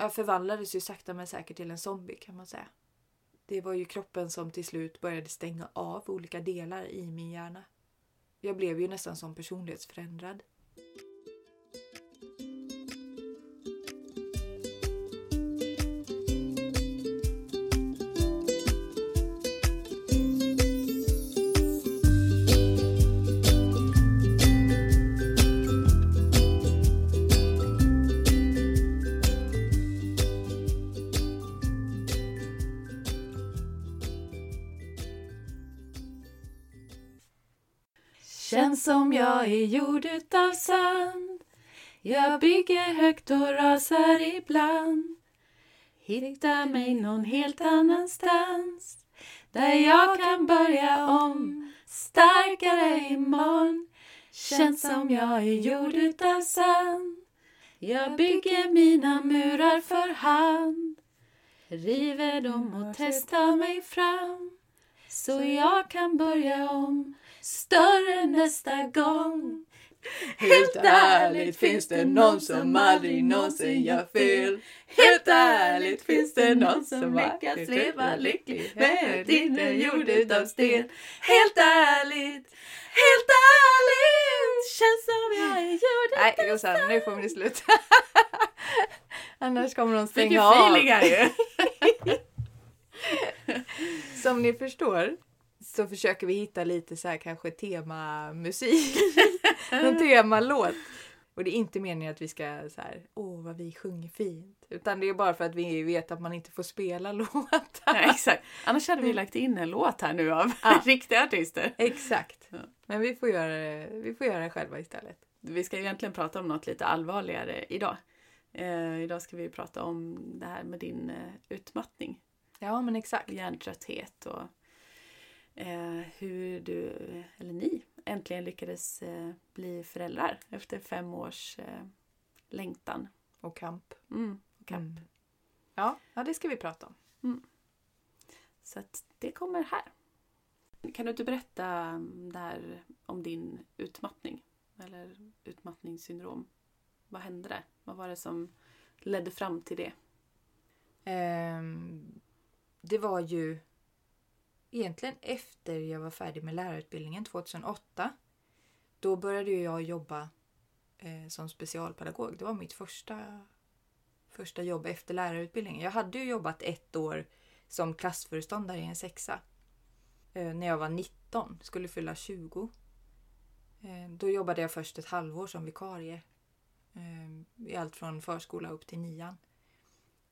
Jag förvandlades ju sakta men säkert till en zombie kan man säga. Det var ju kroppen som till slut började stänga av olika delar i min hjärna. Jag blev ju nästan som personlighetsförändrad. Som jag är gjord utav sand. Jag bygger högt och rasar ibland. Hittar mig någon helt annanstans Där jag kan börja om. Starkare imorgon Känns som jag är gjord utav sand. Jag bygger mina murar för hand River dem och testar mig fram. Så jag kan börja om större nästa gång. Helt ärligt finns det någon som aldrig någonsin gör fel. Helt ärligt finns det någon som lyckas leva lycklig med ett inre gjord utav sten. Helt ärligt, helt ärligt känns som jag är gjord Nej Rosanna, nu får vi sluta. Annars kommer de stänga av. Vilken feeling här ju. Som ni förstår så försöker vi hitta lite så här kanske temamusik. Någon temalåt. Och det är inte meningen att vi ska så här, åh vad vi sjunger fint. Utan det är bara för att vi vet att man inte får spela låtar. Ja, exakt. Annars hade vi lagt in en låt här nu av ja. riktiga artister. Exakt. Ja. Men vi får, göra det, vi får göra det själva istället. Vi ska egentligen prata om något lite allvarligare idag. Eh, idag ska vi prata om det här med din eh, utmattning. Ja men exakt. Hjärntrötthet och eh, hur du, eller ni, äntligen lyckades eh, bli föräldrar efter fem års eh, längtan. Och kamp. Mm, och kamp. Mm. Ja, ja, det ska vi prata om. Mm. Så att det kommer här. Kan du inte berätta där om din utmattning? Eller utmattningssyndrom. Vad hände där? Vad var det som ledde fram till det? Um, det var ju egentligen efter jag var färdig med lärarutbildningen 2008. Då började jag jobba eh, som specialpedagog. Det var mitt första, första jobb efter lärarutbildningen. Jag hade ju jobbat ett år som klassföreståndare i en sexa. Eh, när jag var 19, skulle fylla 20. Eh, då jobbade jag först ett halvår som vikarie. Eh, I allt från förskola upp till nian.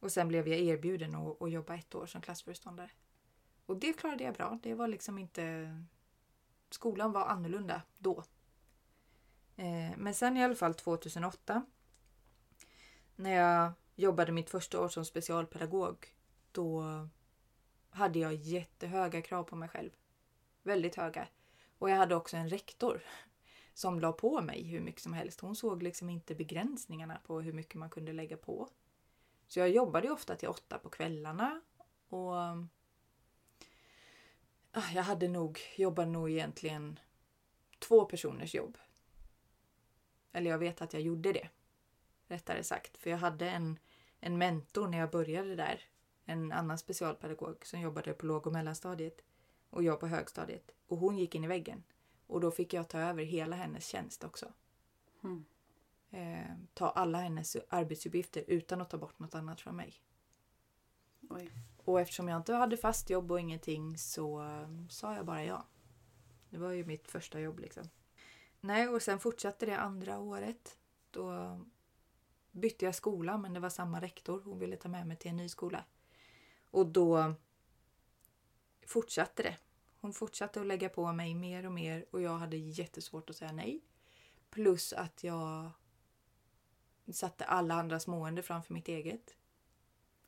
Och sen blev jag erbjuden att, att jobba ett år som klassföreståndare. Och det klarade jag bra. Det var liksom inte... Skolan var annorlunda då. Eh, men sen i alla fall 2008 när jag jobbade mitt första år som specialpedagog då hade jag jättehöga krav på mig själv. Väldigt höga. Och jag hade också en rektor som la på mig hur mycket som helst. Hon såg liksom inte begränsningarna på hur mycket man kunde lägga på. Så jag jobbade ofta till åtta på kvällarna och jag hade nog, jobbade nog egentligen två personers jobb. Eller jag vet att jag gjorde det. Rättare sagt. För jag hade en, en mentor när jag började där. En annan specialpedagog som jobbade på låg och mellanstadiet. Och jag på högstadiet. Och hon gick in i väggen. Och då fick jag ta över hela hennes tjänst också. Mm. Eh, ta alla hennes arbetsuppgifter utan att ta bort något annat från mig. Oj. Och eftersom jag inte hade fast jobb och ingenting så sa jag bara ja. Det var ju mitt första jobb liksom. Nej, och sen fortsatte det andra året. Då bytte jag skola men det var samma rektor. Hon ville ta med mig till en ny skola. Och då fortsatte det. Hon fortsatte att lägga på mig mer och mer och jag hade jättesvårt att säga nej. Plus att jag satte alla andras mående framför mitt eget.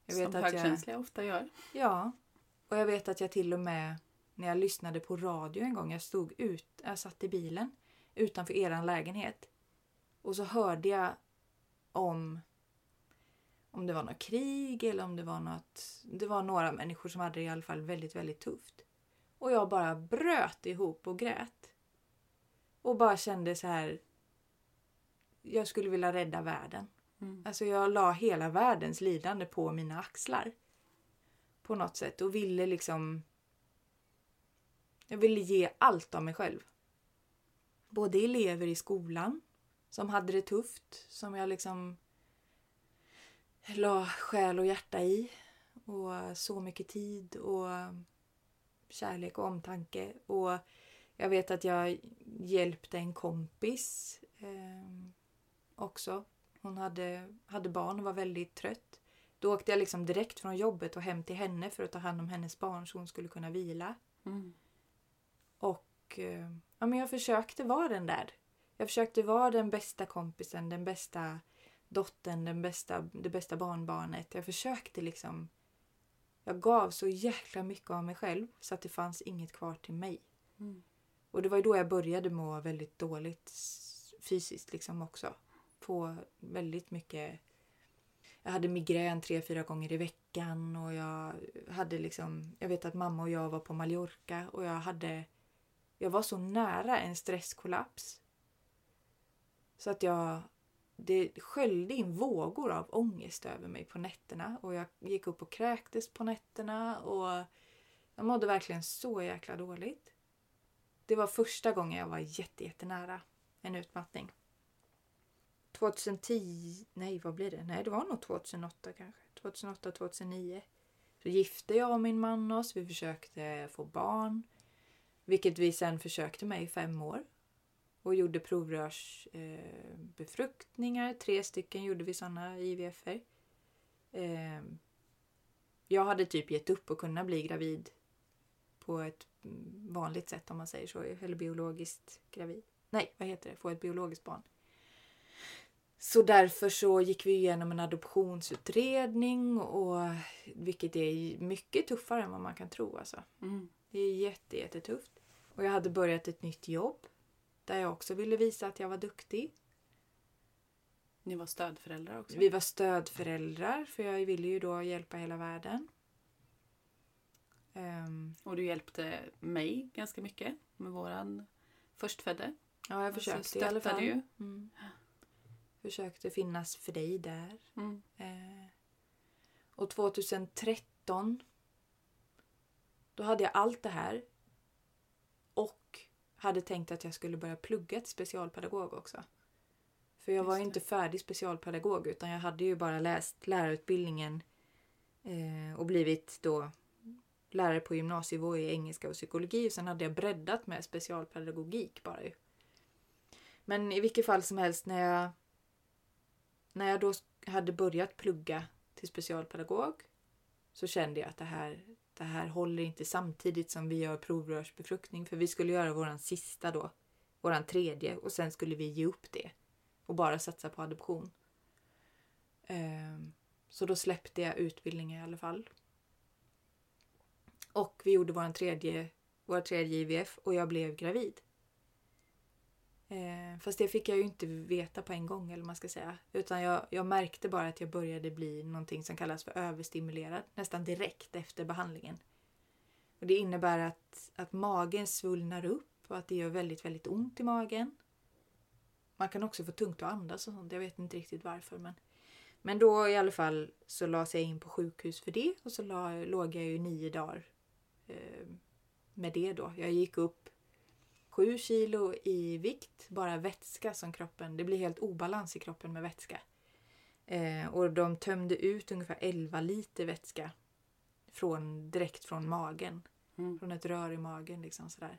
Jag vet Som att högkänsliga jag, ofta gör. Ja. Och jag vet att jag till och med när jag lyssnade på radio en gång, jag stod ut, jag satt i bilen utanför eran lägenhet. Och så hörde jag om om det var något krig eller om det var något... Det var några människor som hade det i alla fall väldigt, väldigt tufft. Och jag bara bröt ihop och grät. Och bara kände så här... Jag skulle vilja rädda världen. Mm. Alltså jag la hela världens lidande på mina axlar. På något sätt och ville liksom... Jag ville ge allt av mig själv. Både elever i skolan som hade det tufft, som jag liksom la själ och hjärta i. Och så mycket tid och kärlek och omtanke. Och jag vet att jag hjälpte en kompis eh, också. Hon hade, hade barn och var väldigt trött. Då åkte jag liksom direkt från jobbet och hem till henne för att ta hand om hennes barn så hon skulle kunna vila. Mm. Och eh, ja, men jag försökte vara den där. Jag försökte vara den bästa kompisen, den bästa dottern, den bästa, det bästa barnbarnet. Jag försökte liksom... Jag gav så jäkla mycket av mig själv så att det fanns inget kvar till mig. Mm. Och det var då jag började må väldigt dåligt fysiskt liksom också på väldigt mycket... Jag hade migrän tre, fyra gånger i veckan och jag hade liksom... Jag vet att mamma och jag var på Mallorca och jag hade... Jag var så nära en stresskollaps. Så att jag... Det sköljde in vågor av ångest över mig på nätterna och jag gick upp och kräktes på nätterna och jag mådde verkligen så jäkla dåligt. Det var första gången jag var jätte, jättenära en utmattning. 2010, nej vad blir det? Nej det var nog 2008 kanske. 2008, 2009. Så gifte jag och min man oss. Vi försökte få barn. Vilket vi sen försökte med i fem år. Och gjorde provrörsbefruktningar. Eh. Tre stycken gjorde vi sådana IVF-er. Eh, jag hade typ gett upp att kunna bli gravid på ett mm, vanligt sätt om man säger så. Eller biologiskt gravid. Nej, vad heter det? Få ett biologiskt barn. Så därför så gick vi igenom en adoptionsutredning och vilket är mycket tuffare än vad man kan tro alltså. Mm. Det är jätte, jättetufft. Och jag hade börjat ett nytt jobb där jag också ville visa att jag var duktig. Ni var stödföräldrar också? Vi var stödföräldrar för jag ville ju då hjälpa hela världen. Ehm, Och du hjälpte mig ganska mycket med våran förstfödde. ja, jag Alltså, försökte i alla fall. ju. Mm. Försökte finnas för dig där. Mm. Eh, och 2013 då hade jag allt det här och hade tänkt att jag skulle börja plugga till specialpedagog också. För jag var Just ju det. inte färdig specialpedagog utan jag hade ju bara läst lärarutbildningen eh, och blivit då lärare på gymnasienivå i engelska och psykologi och sen hade jag breddat med specialpedagogik bara ju. Men i vilket fall som helst när jag när jag då hade börjat plugga till specialpedagog så kände jag att det här, det här håller inte samtidigt som vi gör provrörsbefruktning. För vi skulle göra våran sista då, våran tredje och sen skulle vi ge upp det och bara satsa på adoption. Ehm, så då släppte jag utbildningen i alla fall. Och vi gjorde vår tredje, vår tredje IVF och jag blev gravid. Eh, fast det fick jag ju inte veta på en gång eller man ska säga. Utan jag, jag märkte bara att jag började bli någonting som kallas för överstimulerad nästan direkt efter behandlingen. Och Det innebär att, att magen svullnar upp och att det gör väldigt, väldigt ont i magen. Man kan också få tungt att andas och sånt. Jag vet inte riktigt varför. Men, men då i alla fall så lades jag in på sjukhus för det och så la, låg jag ju nio dagar eh, med det då. Jag gick upp sju kilo i vikt, bara vätska som kroppen, det blir helt obalans i kroppen med vätska. Eh, och de tömde ut ungefär 11 liter vätska från, direkt från magen, Mm. från ett rör i magen liksom sådär.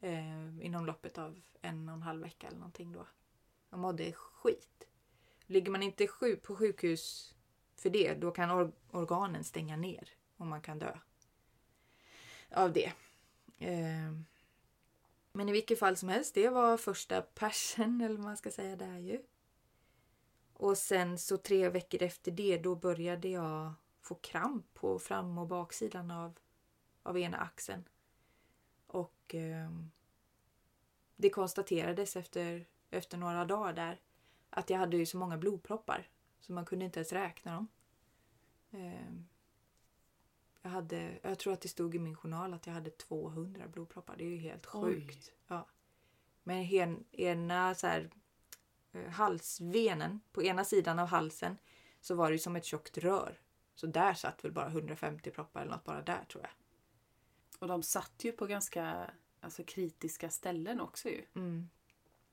Eh, inom loppet av en och en halv vecka eller någonting då. Jag mådde skit. Ligger man inte sju på sjukhus för det, då kan or- organen stänga ner och man kan dö av det. Eh, men i vilket fall som helst, det var första persen eller vad man ska säga där ju. Och sen så tre veckor efter det då började jag få kramp på fram och baksidan av, av ena axeln. Och eh, det konstaterades efter, efter några dagar där att jag hade ju så många blodproppar så man kunde inte ens räkna dem. Eh, jag, hade, jag tror att det stod i min journal att jag hade 200 blodproppar. Det är ju helt Oj. sjukt. Ja. Men ena så här, eh, halsvenen, på ena sidan av halsen, så var det som ett tjockt rör. Så där satt väl bara 150 proppar eller något bara där tror jag. Och de satt ju på ganska alltså, kritiska ställen också ju. Mm.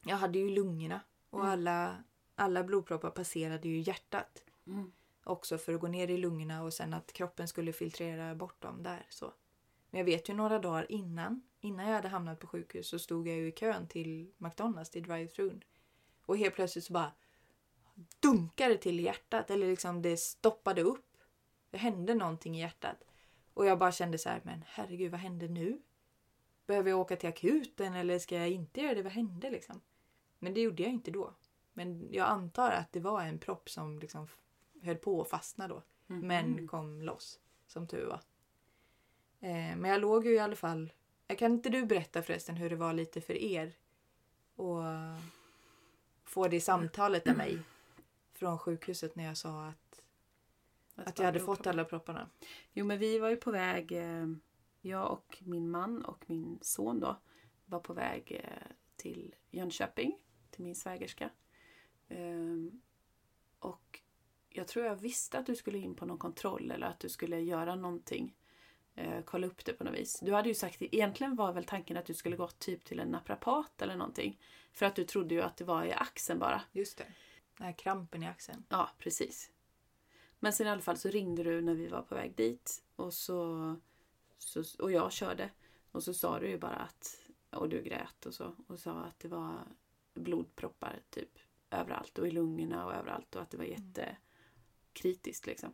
Jag hade ju lungorna och Mm. alla, alla blodproppar passerade ju hjärtat. Mm. Också för att gå ner i lungorna och sen att kroppen skulle filtrera bort dem där. Så. Men jag vet ju några dagar innan, innan jag hade hamnat på sjukhus så stod jag ju i kön till McDonalds, till drive-thrun. Och helt plötsligt så bara dunkade det till i hjärtat. Eller liksom det stoppade upp. Det hände någonting i hjärtat. Och jag bara kände så här, men herregud vad hände nu? Behöver jag åka till akuten eller ska jag inte göra det? Vad hände liksom? Men det gjorde jag inte då. Men jag antar att det var en propp som liksom höll på att fastna då. Mhm. Men kom loss, som tur var. Eh, men jag låg ju i alla fall... Jag kan inte du berätta förresten hur det var lite för er? Och få det samtalet av mig från sjukhuset när jag sa att, att jag hade fått alla propparna. Jo men vi var ju på väg, eh, jag och min man och min son då var på väg eh, till Jönköping, till min svägerska. Ehm, och jag tror jag visste att du skulle in på någon kontroll eller att du skulle göra någonting. Eh, kolla upp det på något vis. Du hade ju sagt, egentligen var väl tanken att du skulle gått typ till en naprapat eller någonting. För att du trodde ju att det var i axeln bara. Just det. Den här krampen i axeln. Ja, precis. Men sen i alla fall så ringde du när vi var på väg dit och så, så och jag körde. Och så sa du ju bara att, och du grät och så, och sa att det var blodproppar typ överallt och i lungorna och överallt och att det var kritiskt liksom.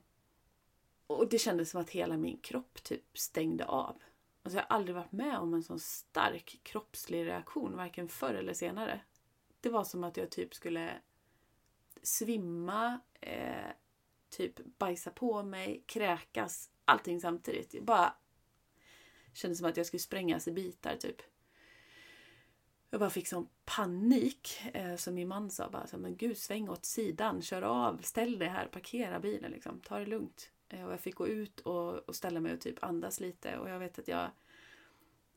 Och det kändes som att hela min kropp typ stängde av. Alltså jag har aldrig varit med om en sån stark kroppslig reaktion, varken förr eller senare. Det var som att jag typ skulle svimma, eh, typ bajsa på mig, kräkas, allting samtidigt. Jag bara kändes som att jag skulle sprängas i bitar typ. Jag bara fick sån panik. Eh, som min man sa bara så, men gud sväng åt sidan, kör av, ställ dig här, parkera bilen liksom, ta det lugnt. Eh, och jag fick gå ut och, och ställa mig och typ andas lite och jag vet att jag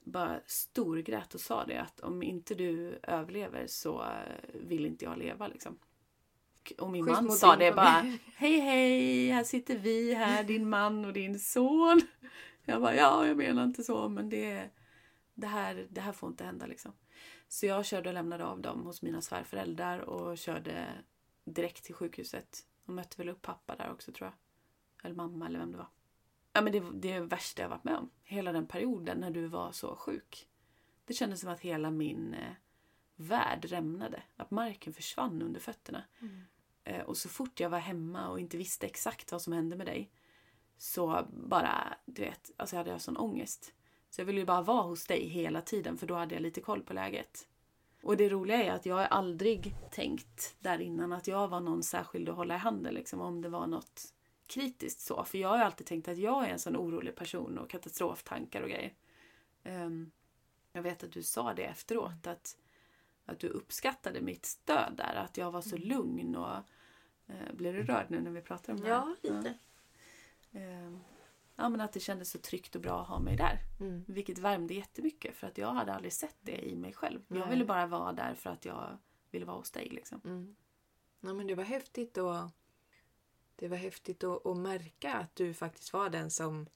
bara storgrät och sa det att om inte du överlever så eh, vill inte jag leva liksom. Och min Schysst man sa det bara. Hej hej, här sitter vi här, din man och din son. Jag bara ja, jag menar inte så men det, det, här, det här får inte hända liksom. Så jag körde och lämnade av dem hos mina svärföräldrar och körde direkt till sjukhuset. Och mötte väl upp pappa där också tror jag. Eller mamma eller vem det var. Ja men det, det är det värsta jag varit med om. Hela den perioden när du var så sjuk. Det kändes som att hela min eh, värld rämnade. Att marken försvann under fötterna. Eh, och så fort jag var hemma och inte visste exakt vad som hände med dig så bara, du vet, alltså hade jag sån ångest. Så jag ville ju bara vara hos dig hela tiden för då hade jag lite koll på läget. Och det roliga är att jag har aldrig tänkt där innan att jag var någon särskild att hålla i handen liksom om det var något kritiskt så. För jag har ju alltid tänkt att jag är en sån orolig person och katastroftankar och grejer. Ehm, jag vet att du sa det efteråt att, att du uppskattade mitt stöd där. Att jag var så lugn och eh, blir du rörd nu när vi pratar om det? Ja, lite. Ehm, ja, men att det kändes så tryggt och bra att ha mig där. Mm. Vilket värmde jättemycket för att jag hade aldrig sett det i mig själv. Jag Nej. ville bara vara där för att jag ville vara hos dig liksom. Mm. Ja, men det var häftigt och det var häftigt att, att märka att du faktiskt var den som,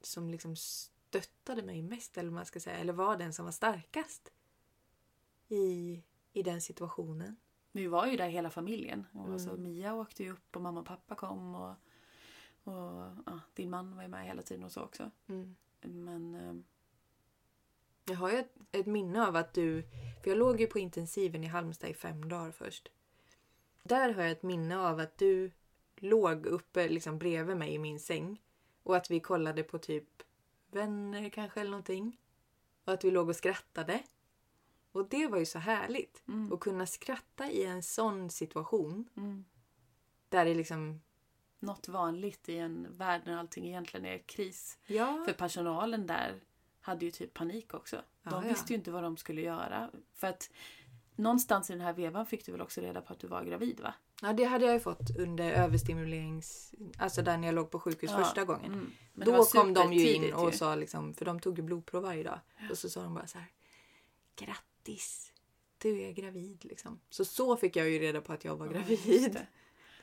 som liksom stöttade mig mest, eller man ska säga, eller var den som var starkast i, i den situationen. Vi var ju där hela familjen. Och Mm. alltså, Mia åkte ju upp och mamma och pappa kom och, och ja, din man var ju med hela tiden och så också. Mm. Men ehm, Jag har ju ett, ett minne av att du... För jag låg ju på intensiven i Halmstad i fem dagar först. Där har jag ett minne av att du låg uppe liksom bredvid mig i min säng. Och att vi kollade på typ vänner kanske eller någonting. Och att vi låg och skrattade. Och det var ju så härligt. mm, Att kunna skratta i en sån situation. mm, Där det liksom... något vanligt i en värld när allting egentligen är kris. Ja. För personalen där hade ju typ panik också. De Ja, ja. visste ju inte vad de skulle göra. För att någonstans i den här vevan fick du väl också reda på att du var gravid va? ja, det hade jag ju fått under överstimulerings... Alltså där när jag låg på sjukhus Ja. första gången. Mm. Då kom de ju in och ju. sa liksom, för de tog ju blodprov varje dag. Och så sa de bara så här. Grattis! du är gravid liksom. Så så fick jag ju reda på att jag var Ja, gravid. just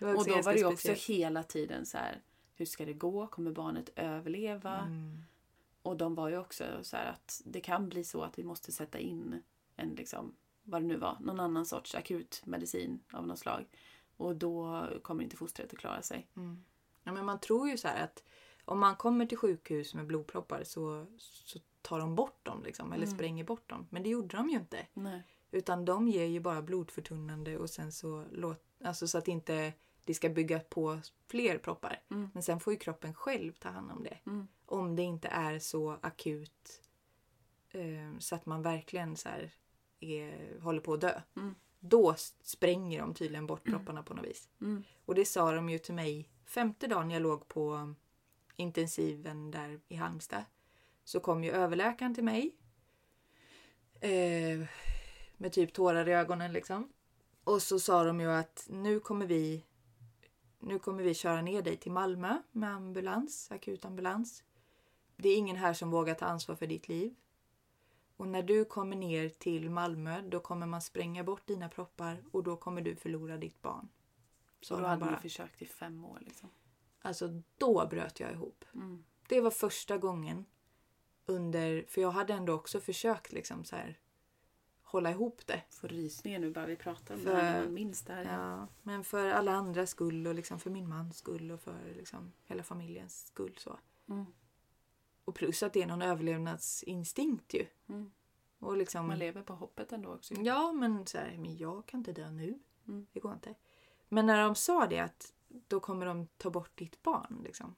det. Och då var det ju också speciellt. hela tiden så här. Hur ska det gå? Kommer barnet överleva? Mm. Och de var ju också så här att det kan bli så att vi måste sätta in en liksom, vad det nu var, någon annan sorts akut medicin av något slag. Och då kommer inte fostret att klara sig. Mm. Ja, men man tror ju så här att om man kommer till sjukhus med blodproppar så, så tar de bort dem liksom, eller Mm. spränger bort dem. Men det gjorde de ju inte. Nej. Utan de ger ju bara blodförtunnande och sen så låt, alltså så att inte det ska bygga på fler proppar. Mm. Men sen får ju kroppen själv ta hand om det. Mm. Om det inte är så akut eh, så att man verkligen så här är, håller på att dö. Mm. Då spränger de tydligen bort propparna på något vis. Mm. Och det sa de ju till mig femte dagen jag låg på intensiven där i Halmstad. Så kom ju överläkaren till mig. Eh, med typ tårar i ögonen liksom. Och så sa de ju att nu kommer vi nu kommer vi köra ner dig till Malmö med ambulans, akutambulans. Det är ingen här som vågar ta ansvar för ditt liv. Och när du kommer ner till Malmö då kommer man spränga bort dina proppar och då kommer du förlora ditt barn. Så Och då de hade bara. vi försökt i fem år. Liksom. Alltså då bröt jag ihop. Mm. Det var första gången under, för jag hade ändå också försökt liksom så här hålla ihop det. Får rysningar nu bara vi pratar om För- det här man minns det här. Ja, men för alla andras skull och liksom för min mans skull och för liksom hela familjens skull så. Mm. Och plus att det är någon överlevnadsinstinkt ju. Mm. Och liksom, Man lever på hoppet ändå också. ja men så här, men jag kan inte dö nu. Mm. Det går inte. Men när de sa det att då kommer de ta bort ditt barn liksom.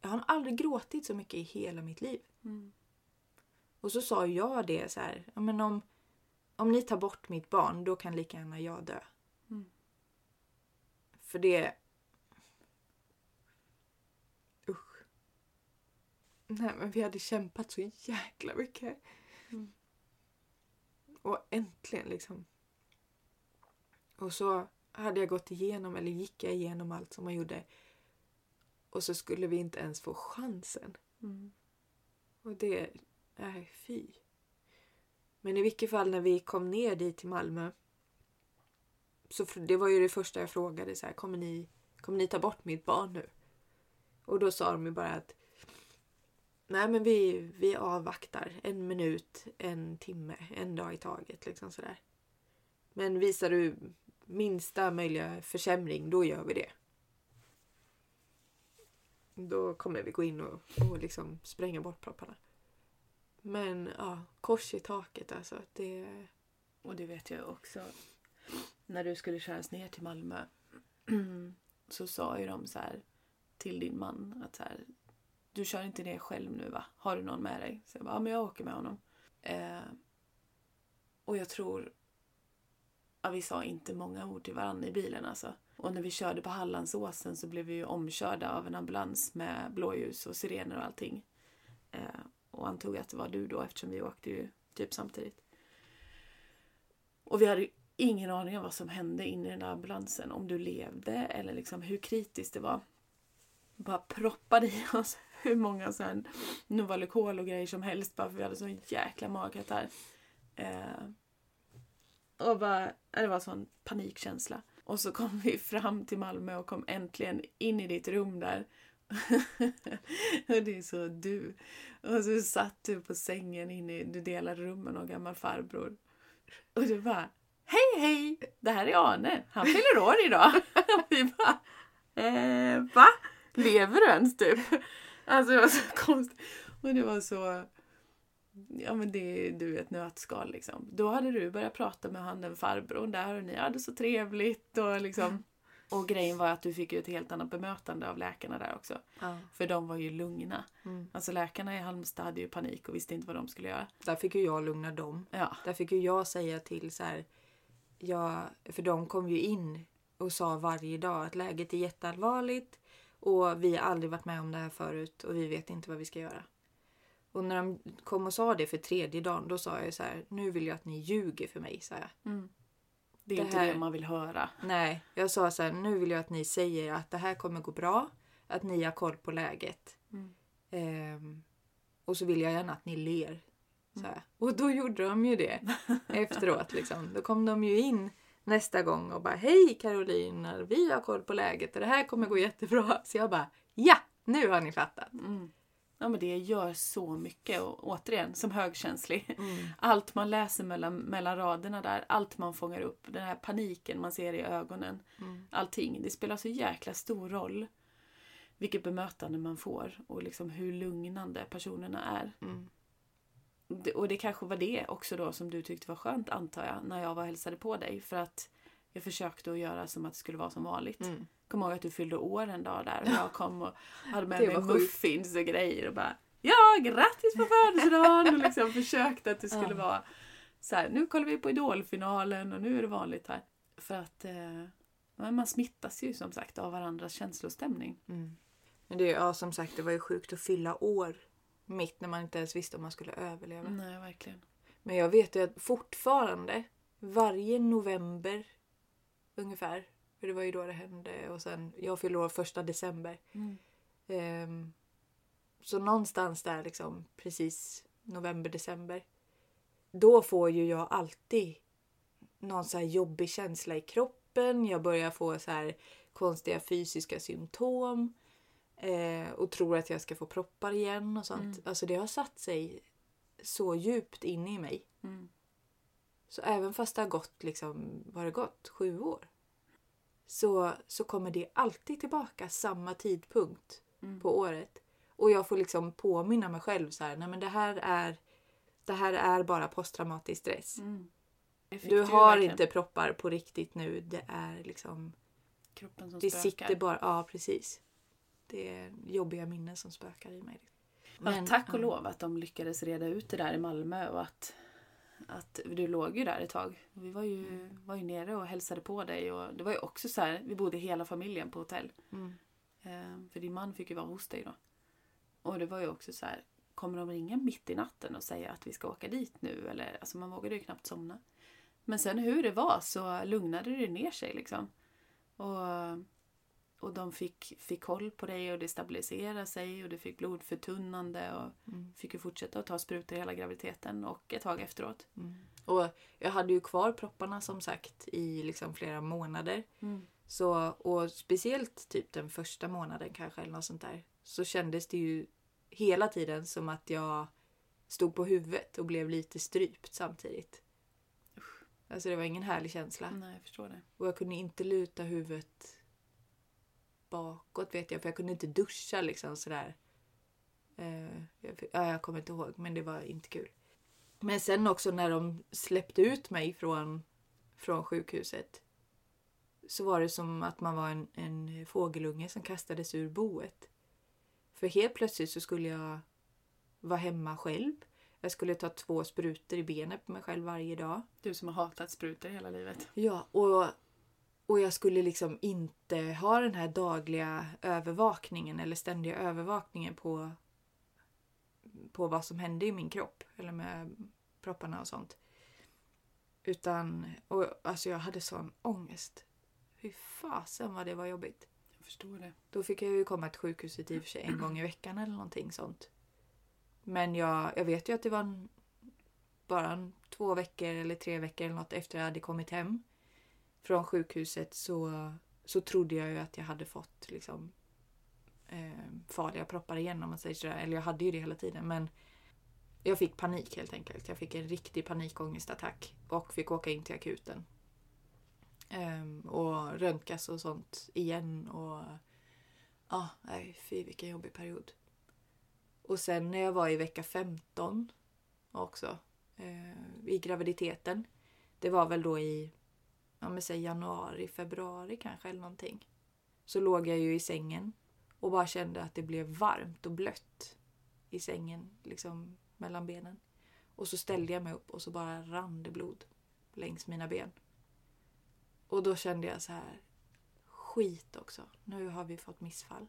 Jag har aldrig gråtit så mycket i hela mitt liv. Mm. Och så sa jag det så här, ja, men om, om ni tar bort mitt barn då kan lika gärna jag dö. Mm. För det... Usch. Nej men vi hade kämpat så jäkla mycket. Mm. Och äntligen liksom. Och så hade jag gått igenom, eller gick jag igenom allt som man gjorde. Och så skulle vi inte ens få chansen. Mm. Och det... Nej, fy. Men i vilket fall när vi kom ner dit till Malmö. Så det var ju det första jag frågade. Så här, kommer, ni, kommer ni ta bort mitt barn nu? Och då sa de ju bara att Nej men vi, vi avvaktar en minut, en timme, en dag i taget. Liksom sådär. Men visar du minsta möjliga försämring, då gör vi det. Då kommer vi gå in och, och liksom spränga bort propparna. Men ja, kors i taket alltså. Det... Och det vet jag också. När du skulle köras ner till Malmö så sa ju de så här till din man att så här, du kör inte ner själv nu va? Har du någon med dig? Så jag bara, ja men jag åker med honom. Eh, och jag tror, ja vi sa inte många ord till varandra i bilen alltså. Och när vi körde på Hallandsåsen så blev vi ju omkörda av en ambulans med blåljus och sirener och allting. Eh, och antog att det var du då eftersom vi åkte ju typ samtidigt. Och vi hade ju ingen aning om vad som hände inne i den där ambulansen. Om du levde eller liksom hur kritiskt det var. Bara proppade i oss hur många så Novalucol och grejer som helst bara för vi hade sån jäkla magkatarr. Eh, och bara, det var sån panikkänsla. Och så kom vi fram till Malmö och kom äntligen in i ditt rum där. och det är så du. Och så satt du på sängen inne i, du delade rum med någon gammal farbror. Och du bara, hej hej! Det här är Arne, han fyller år idag. Och vi bara, eh, va? Lever du ens typ? Alltså det var så konstigt. Och det var så, ja men det är du ett nötskal liksom. Då hade du börjat prata med han den farbrorn där och ni hade så trevligt och liksom. Och grejen var att du fick ju ett helt annat bemötande av läkarna där också. Ja. För de var ju lugna. Mm. Alltså läkarna i Halmstad hade ju panik och visste inte vad de skulle göra. Där fick ju jag lugna dem. Ja. Där fick ju jag säga till så här. Jag, för de kom ju in och sa varje dag att läget är jätteallvarligt och vi har aldrig varit med om det här förut och vi vet inte vad vi ska göra. Och när de kom och sa det för tredje dagen då sa jag så här. Nu vill jag att ni ljuger för mig, sa jag. Mm. Det är Det inte här- det man vill höra. Nej, jag sa så här. Nu vill jag att ni säger att det här kommer gå bra. Att ni har koll på läget. Mm. Ehm, och så vill jag gärna att ni ler. Så här. Och då gjorde de ju det efteråt. Liksom. Då kom de ju in nästa gång och bara Hej Carolina, vi har koll på läget och det här kommer gå jättebra. Så jag bara Ja, nu har ni fattat. Mm. Ja men det gör så mycket och återigen som högkänslig. Allt man läser mellan, mellan raderna där, allt man fångar upp, den här paniken man ser i ögonen. Allting. Det spelar så jäkla stor roll vilket bemötande man får och liksom hur lugnande personerna är. Mm. Det- Och det kanske var det också då som du tyckte var skönt antar jag när jag var och hälsade på dig. För att jag försökte att göra som att det skulle vara som vanligt. Mm. Kom ihåg att du fyllde år en dag där och jag kom och hade med mig muffins och grejer och bara Ja, grattis på födelsedagen! och liksom försökte att det skulle Ja. vara så här, nu kollar vi på Idolfinalen och nu är det vanligt här. För att eh, man smittas ju som sagt av varandras känslostämning. Mm. Men det, ja, som sagt, det var ju sjukt att fylla år mitt när man inte ens visste om man skulle överleva. Nej, verkligen. Men jag vet ju att fortfarande, varje november ungefär, för det var ju då det hände och sen, jag fyller år första december. Mm. Ehm, så någonstans där liksom precis november, december. Då får ju jag alltid någon så här jobbig känsla i kroppen. Jag börjar få så här konstiga fysiska symptom. Eh, och tror att jag ska få proppar igen och sånt. Mm. Alltså det har satt sig så djupt inne i mig. Mm. Så även fast det har gått liksom, vad har det gått? Sju år. Så, så kommer det alltid tillbaka samma tidpunkt Mm. på året. Och jag får liksom påminna mig själv så här, nej men det här är, det här är bara posttraumatisk stress. Mm. Du har verkligen. inte proppar på riktigt nu. Det är liksom, kroppen som det spökar. sitter bara, ja precis. Det är jobbiga minnen som spökar i mig. Men, tack och lov att de lyckades reda ut det där i Malmö och att, att du låg ju där ett tag. Vi var ju, var ju nere och hälsade på dig och det var ju också så här, vi bodde hela familjen på hotell. Mm. Eh, för din man fick ju vara hos dig då. Och det var ju också så här, kommer de ringa mitt i natten och säga att vi ska åka dit nu? Eller, alltså man vågade ju knappt somna. Men sen hur det var så lugnade det ner sig liksom. Och, och de fick, fick koll på dig och det stabiliserade sig och du fick blodförtunnande och Mm. fick ju fortsätta att ta sprutor hela graviditeten och ett tag efteråt. Mm. Och jag hade ju kvar propparna som sagt i liksom flera månader. Så, och speciellt typ den första månaden kanske eller något sånt där. Så kändes det ju hela tiden som att jag stod på huvudet och blev lite strypt samtidigt. Alltså det var ingen härlig känsla. Nej, jag förstår det. Och jag kunde inte luta huvudet bakåt vet jag. För jag kunde inte duscha liksom sådär. Eh, jag, ja, jag kommer inte ihåg men det var inte kul. Men sen också när de släppte ut mig från, från sjukhuset. Så var det som att man var en, en fågelunge som kastades ur boet. För helt plötsligt så skulle jag vara hemma själv. Jag skulle ta två sprutor i benet på mig själv varje dag. Du som har hatat sprutor hela livet. Ja, och, och jag skulle liksom inte ha den här dagliga övervakningen eller ständiga övervakningen på, på vad som hände i min kropp. Eller med propparna och sånt. Utan, och alltså jag hade sån ångest. Fy fasen vad det var jobbigt. Jag förstår det. Då fick jag ju komma till sjukhuset i och för sig en gång i veckan eller någonting sånt. Men jag, jag vet ju att det var en, bara en, två veckor eller tre veckor eller något efter jag hade kommit hem från sjukhuset så, så trodde jag ju att jag hade fått liksom eh, farliga proppar igen om man säger sådär. Eller jag hade ju det hela tiden men jag fick panik helt enkelt. Jag fick en riktig panikångestattack och fick åka in till akuten. Ehm, och röntgas och sånt igen och ja, nej fy vilken jobbig period. Och sen när jag var i vecka 15 också eh, i graviditeten. Det var väl då i ja, men säg januari, februari kanske eller någonting. Så låg jag ju i sängen och bara kände att det blev varmt och blött i sängen liksom mellan benen. Och så ställde jag mig upp och så bara rann det blod längs mina ben. Och då kände jag så här skit också. Nu har vi fått missfall.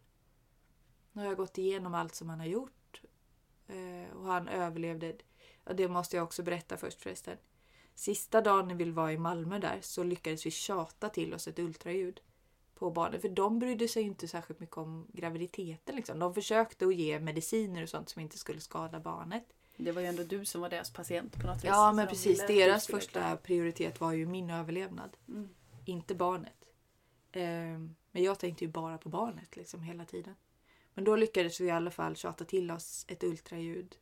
Nu har jag gått igenom allt som han har gjort. Eh, och han överlevde. Ja, det måste jag också berätta först förresten. Sista dagen när vi var i Malmö där så lyckades vi tjata till oss ett ultraljud på barnen. För de brydde sig inte särskilt mycket om graviditeten. Liksom. De försökte att ge mediciner och sånt som inte skulle skada barnet. Det var ju ändå du som var deras patient på något vis. Ja men de precis, du deras första klara- prioritet var ju min överlevnad. Mm. Inte barnet. Ehm, men jag tänkte ju bara på barnet liksom hela tiden. Men då lyckades vi i alla fall tjata till oss ett ultraljud.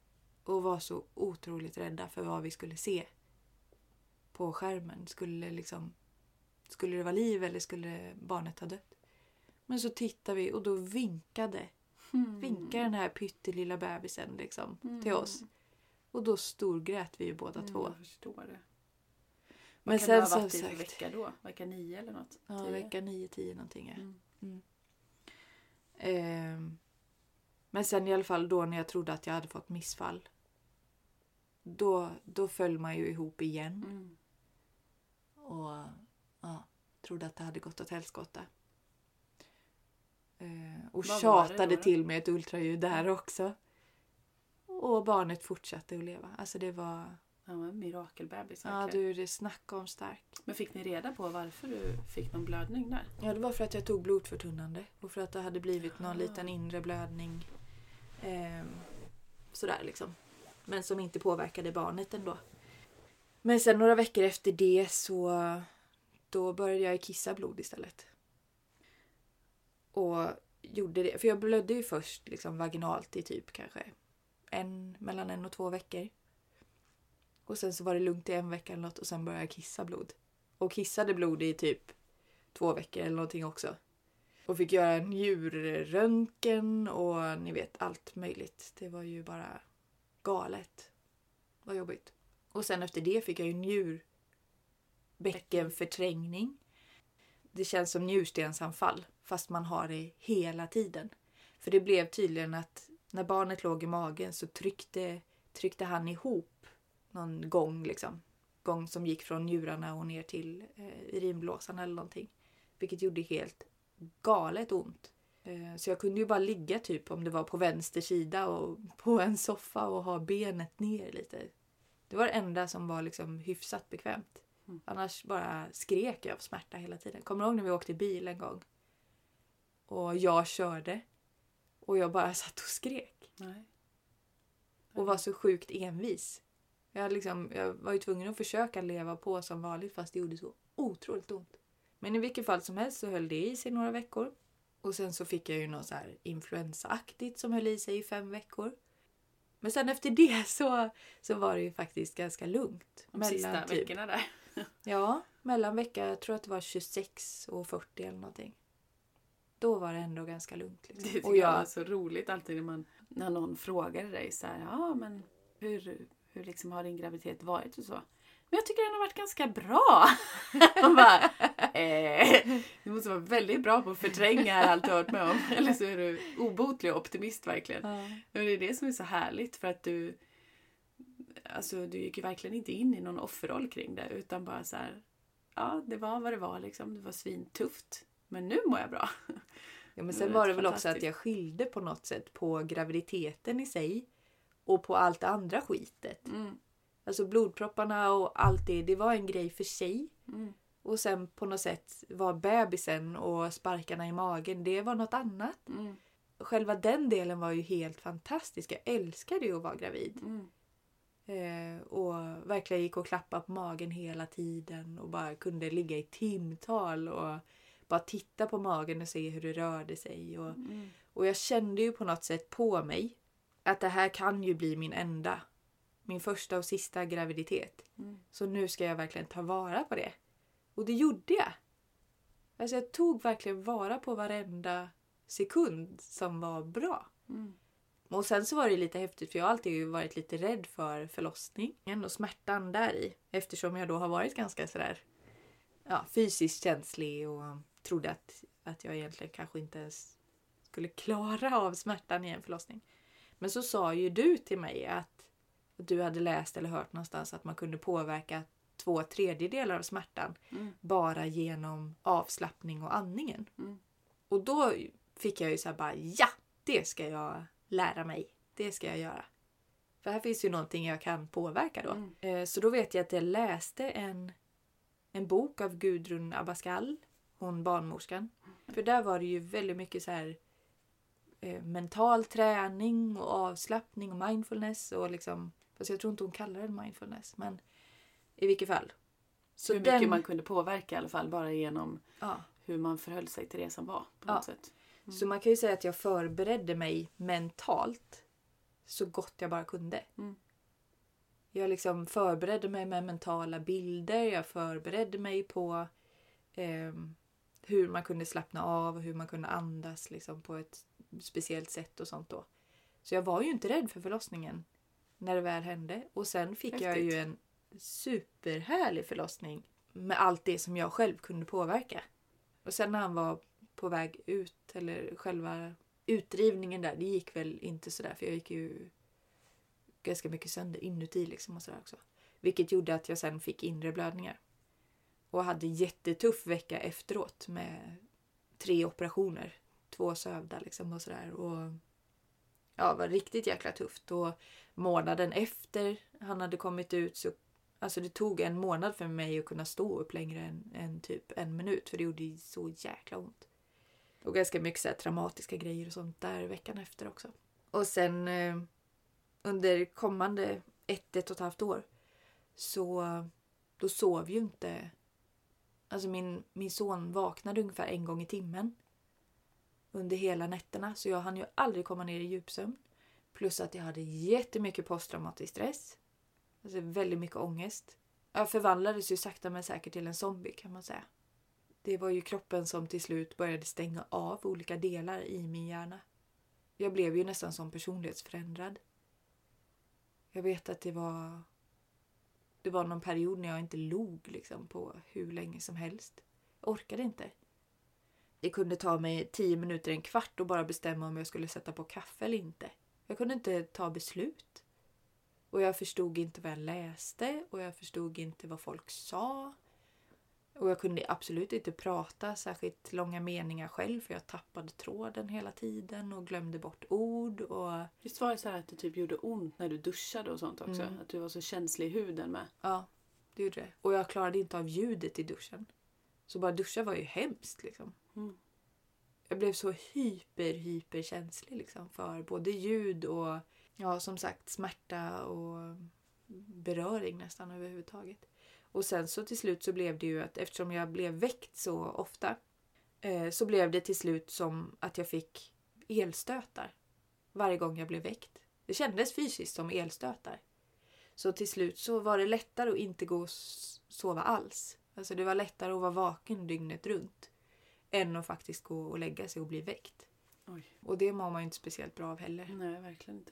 Och var så otroligt rädda för vad vi skulle se. På skärmen. Skulle liksom... Skulle det vara liv eller skulle barnet ha dött? Men så tittade vi och då vinkade, Mm. vinkade den här pyttelilla bebisen liksom till oss. Och då storgrät vi ju båda Mm, två. Jag förstår det. Men Men kan sen, det ha varit i sagt. vecka då? Vecka nio eller något? Ja, Tio? vecka 9-10 någonting. ja. Mm. Ehm, men sen i alla fall då när jag trodde att jag hade fått missfall. Då, då föll man ju ihop igen. Mm. Och ja, trodde att det hade gått åt helskotta. Ehm, och Vad tjatade då till med ett ultraljud där också. Och barnet fortsatte att leva. Alltså det var... Var en mirakelbebis Ja du, det snacka om starkt. Men fick ni reda på varför du fick någon blödning där? Ja, det var för att jag tog blodförtunnande och för att det hade blivit någon Ah. liten inre blödning. Ehm, sådär liksom. Men som inte påverkade barnet ändå. Men sen några veckor efter det så då började jag kissa blod istället. Och gjorde det, för jag blödde ju först liksom vaginalt i typ kanske en, mellan en och två veckor. Och sen så var det lugnt i en vecka eller något och sen började jag kissa blod. Och kissade blod i typ två veckor eller någonting också. Och fick göra njurröntgen och ni vet allt möjligt. Det var ju bara galet. Vad jobbigt. Och sen efter det fick jag ju njurbäckenförträngning. Det känns som njurstensanfall fast man har det hela tiden. För det blev tydligen att när barnet låg i magen så tryckte, tryckte han ihop någon gång liksom. Gång som gick från njurarna och ner till eh, urinblåsan eller någonting. Vilket gjorde helt galet ont. Eh, Så jag kunde ju bara ligga typ om det var på vänster sida och på en soffa och ha benet ner lite. Det var det enda som var liksom hyfsat bekvämt. Mm. Annars bara skrek jag av smärta hela tiden. Kommer du ihåg när vi åkte bil en gång? Och jag körde. Och jag bara satt och skrek. Nej. Och var så sjukt envis. Jag, liksom, jag var ju tvungen att försöka leva på som vanligt fast det gjorde så otroligt ont. Men i vilket fall som helst så höll det i sig några veckor. Och sen så fick jag ju något så här influensaaktigt som höll i sig i fem veckor. Men sen efter det så, så var det ju faktiskt ganska lugnt. De sista typ, veckorna där. Ja, mellan vecka, jag tror att det var 26 och 40 eller någonting. Då var det ändå ganska lugnt. Det Liksom. tycker Och jag var jag, så roligt alltid när, man, när någon frågar dig så här, ja men hur, hur liksom har din graviditet varit och så. Men jag tycker den har varit ganska bra. Man bara, eh, du måste vara väldigt bra på att förtränga allt du har varit med om. Eller så är du obotlig optimist verkligen. ja. Men det är det som är så härligt för att du Alltså du gick ju verkligen inte in i någon offerroll kring det utan bara så här Ja, det var vad det var liksom. Det var svintufft. Men nu mår jag bra. Ja, men sen var var det väl också att jag skilde på något sätt på graviditeten i sig och på allt det andra skitet. Mm, Alltså blodpropparna och allt det, det var en grej för sig. mm, Och sen på något sätt var bebisen och sparkarna i magen, det var något annat. mm, Själva den delen var ju helt fantastisk. Jag älskade ju att vara gravid. mm. Eh, och verkligen gick och klappade på magen hela tiden och bara kunde ligga i timtal och bara titta på magen och se hur det rörde sig. Och, Mm. och jag kände ju på något sätt på mig att det här kan ju bli min enda, min första och sista graviditet. Mm. Så nu ska jag verkligen ta vara på det. Och det gjorde jag. Alltså jag tog verkligen vara på varenda sekund som var bra. Mm. Och sen så var det lite häftigt för jag har alltid varit lite rädd för förlossningen och smärtan där i. Eftersom jag då har varit ganska sådär ja, fysiskt känslig och trodde att, att jag egentligen kanske inte ens skulle klara av smärtan i en förlossning. Men så sa ju du till mig att du hade läst eller hört någonstans att man kunde påverka två tredjedelar av smärtan Mm. bara genom avslappning och andningen. Mm. Och då fick jag ju så här bara ja, det ska jag lära mig. Det ska jag göra. För här finns ju någonting jag kan påverka då. Mm. Eh, Så då vet jag att jag läste en, en bok av Gudrun Abascal, hon barnmorskan. För där var det ju väldigt mycket så här eh, mental träning och avslappning och mindfulness och liksom Fast jag tror inte hon kallar det mindfulness. Men i vilket fall. Så hur mycket man kunde påverka i alla fall bara genom Ja. hur man förhöll sig till det som var. på Ja. något sätt. Så man kan ju säga att jag förberedde mig mentalt så gott jag bara kunde. Mm. Jag liksom förberedde mig med mentala bilder. Jag förberedde mig på ehm, hur man kunde slappna av och hur man kunde andas liksom, på ett speciellt sätt och sånt då. Så jag var ju inte rädd för förlossningen när det väl hände. Och sen fick jag Häftigt. ju en superhärlig förlossning med allt det som jag själv kunde påverka. Och sen när han var på väg ut, eller själva utdrivningen där, det gick väl inte sådär för jag gick ju ganska mycket sönder inuti liksom och sådär också. Vilket gjorde att jag sen fick inre blödningar. Och hade jättetuff vecka efteråt med tre operationer. Två sövda liksom och sådär. Och ja, det var riktigt jäkla tufft. Och månaden efter han hade kommit ut så Alltså det tog en månad för mig att kunna stå upp längre än, än typ en minut för det gjorde ju så jäkla ont. Och ganska mycket så här traumatiska grejer och sånt där veckan efter också. Och sen eh, under kommande ett, ett och ett halvt år så då sov ju inte... Alltså min, min son vaknade ungefär en gång i timmen under hela nätterna så jag hann ju aldrig komma ner i djupsömn. Plus att jag hade jättemycket posttraumatisk stress. Alltså väldigt mycket ångest. Jag förvandlades ju sakta men säkert till en zombie kan man säga. Det var ju kroppen som till slut började stänga av olika delar i min hjärna. Jag blev ju nästan som personlighetsförändrad. Jag vet att det var det var någon period när jag inte log liksom på hur länge som helst. Jag orkade inte. Det kunde ta mig tio minuter, en kvart och bara bestämma om jag skulle sätta på kaffe eller inte. Jag kunde inte ta beslut. Och jag förstod inte vad jag läste och jag förstod inte vad folk sa. Och jag kunde absolut inte prata särskilt långa meningar själv för jag tappade tråden hela tiden och glömde bort ord. Och Visst var det så här att det typ gjorde ont när du duschade och sånt också? Mm. Att du var så känslig i huden med. ja, det gjorde det. Och jag klarade inte av ljudet i duschen. Så bara duscha var ju hemskt liksom. Mm. Jag blev så hyper, hyperkänslig liksom för både ljud och ja, som sagt smärta och beröring nästan överhuvudtaget. Och sen så till slut så blev det ju att eftersom jag blev väckt så ofta eh, så blev det till slut som att jag fick elstötar varje gång jag blev väckt. Det kändes fysiskt som elstötar. Så till slut så var det lättare att inte gå och sova alls. Alltså det var lättare att vara vaken dygnet runt än att faktiskt gå och lägga sig och bli väckt. Oj. Och det mår man ju inte speciellt bra av heller. Nej, verkligen inte.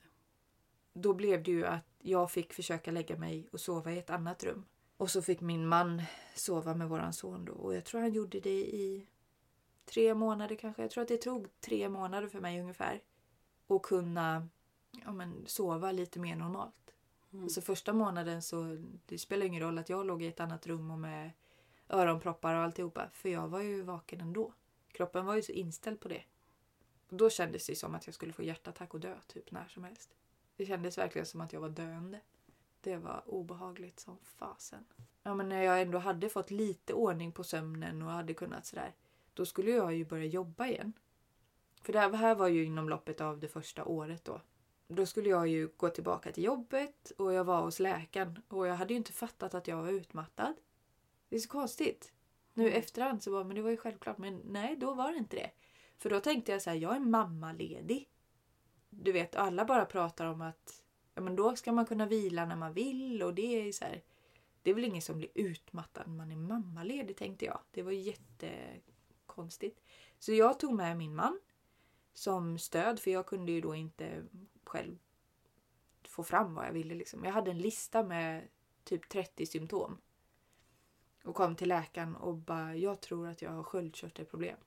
Då blev det ju att jag fick försöka lägga mig och sova i ett annat rum. Och så fick min man sova med våran son då. Och jag tror han gjorde det i tre månader kanske. Jag tror att det tog tre månader för mig ungefär. Att kunna ja, men, sova lite mer normalt. Mm. Alltså första månaden så det spelar ingen roll att jag låg i ett annat rum och med öronproppar och alltihopa. För jag var ju vaken ändå. Kroppen var ju så inställd på det. Och då kändes det som att jag skulle få hjärtattack och dö typ när som helst. Det kändes verkligen som att jag var döende. Det var obehagligt som fasen. Ja, men när jag ändå hade fått lite ordning på sömnen och hade kunnat sådär. Då skulle jag ju börja jobba igen. För det här var ju inom loppet av det första året då. Då skulle jag ju gå tillbaka till jobbet och jag var hos läkaren och jag hade ju inte fattat att jag var utmattad. Det är så konstigt. Nu i Mm. efterhand så var men det var ju självklart. Men nej, då var det inte det. För då tänkte jag så här, jag är mammaledig. Du vet, alla bara pratar om att ja, men då ska man kunna vila när man vill och det är så här. Det är väl ingen som blir utmattad när man är mammaledig tänkte jag. Det var jättekonstigt. Så jag tog med min man som stöd för jag kunde ju då inte själv få fram vad jag ville. Liksom. Jag hade en lista med typ 30 symptom. Och kom till läkaren och bara, jag tror att jag har sköldkörtelproblem.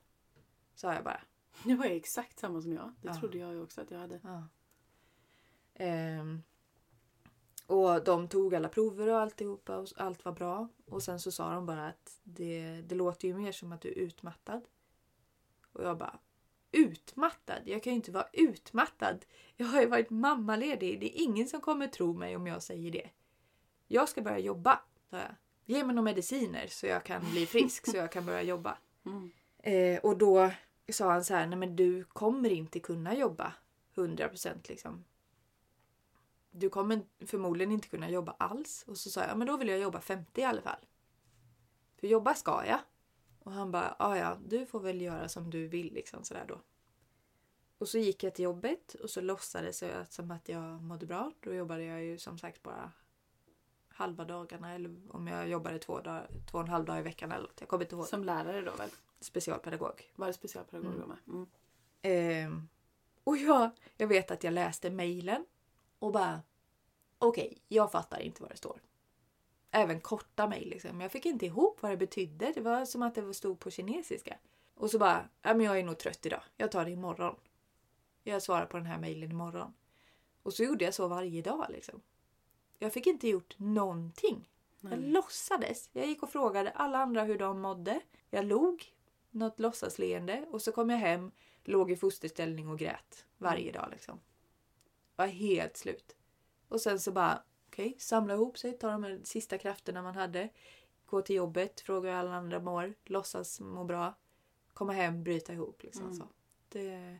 Sa jag bara. Det var exakt samma som jag. Det Ja. trodde jag också att jag hade. Ja. Ehm, och de tog alla prover och alltihopa och allt var bra. Och sen så sa de bara att det, det låter ju mer som att du är utmattad. Och jag bara Utmattad? Jag kan ju inte vara utmattad. Jag har ju varit mammaledig. Det är ingen som kommer tro mig om jag säger det. Jag ska börja jobba, sa jag. Ge mig några mediciner så jag kan bli frisk så jag kan börja jobba. Mm. Eh, och då sa han så här, nej men du kommer inte kunna jobba 100% liksom. du kommer förmodligen inte kunna jobba alls. Och så sa jag, men då vill jag jobba 50 i alla fall. För jobba ska jag. Och han bara, ja ja, du får väl göra som du vill liksom sådär då. Och så gick jag till jobbet och så låtsades jag som att jag mådde bra. Då jobbade jag ju som sagt bara halva dagarna eller om jag jobbade två, dag, två och en halv dag i veckan eller något. Jag kommer inte ihåg. Som lärare då väl? Specialpedagog. Var det specialpedagog Mm. med? Mm. Ehm, och jag, jag vet att jag läste mejlen och bara okej, jag fattar inte vad det står. Även korta mejl liksom. Jag fick inte ihop vad det betydde. Det var som att det stod på kinesiska. Och så bara, ja men jag är nog trött idag. Jag tar det imorgon. Jag svarar på den här mejlen imorgon. Och så gjorde jag så varje dag liksom. Jag fick inte gjort någonting. Jag Nej. låtsades. Jag gick och frågade alla andra hur de mådde. Jag log, något låtsasleende och så kom jag hem, låg i fosterställning och grät varje dag liksom. Var helt slut. Och sen så bara, okej, samla ihop sig, ta de här sista krafterna man hade. Gå till jobbet, fråga hur alla andra mår, låtsas må bra. Komma hem, bryta ihop liksom Mm. så. Det,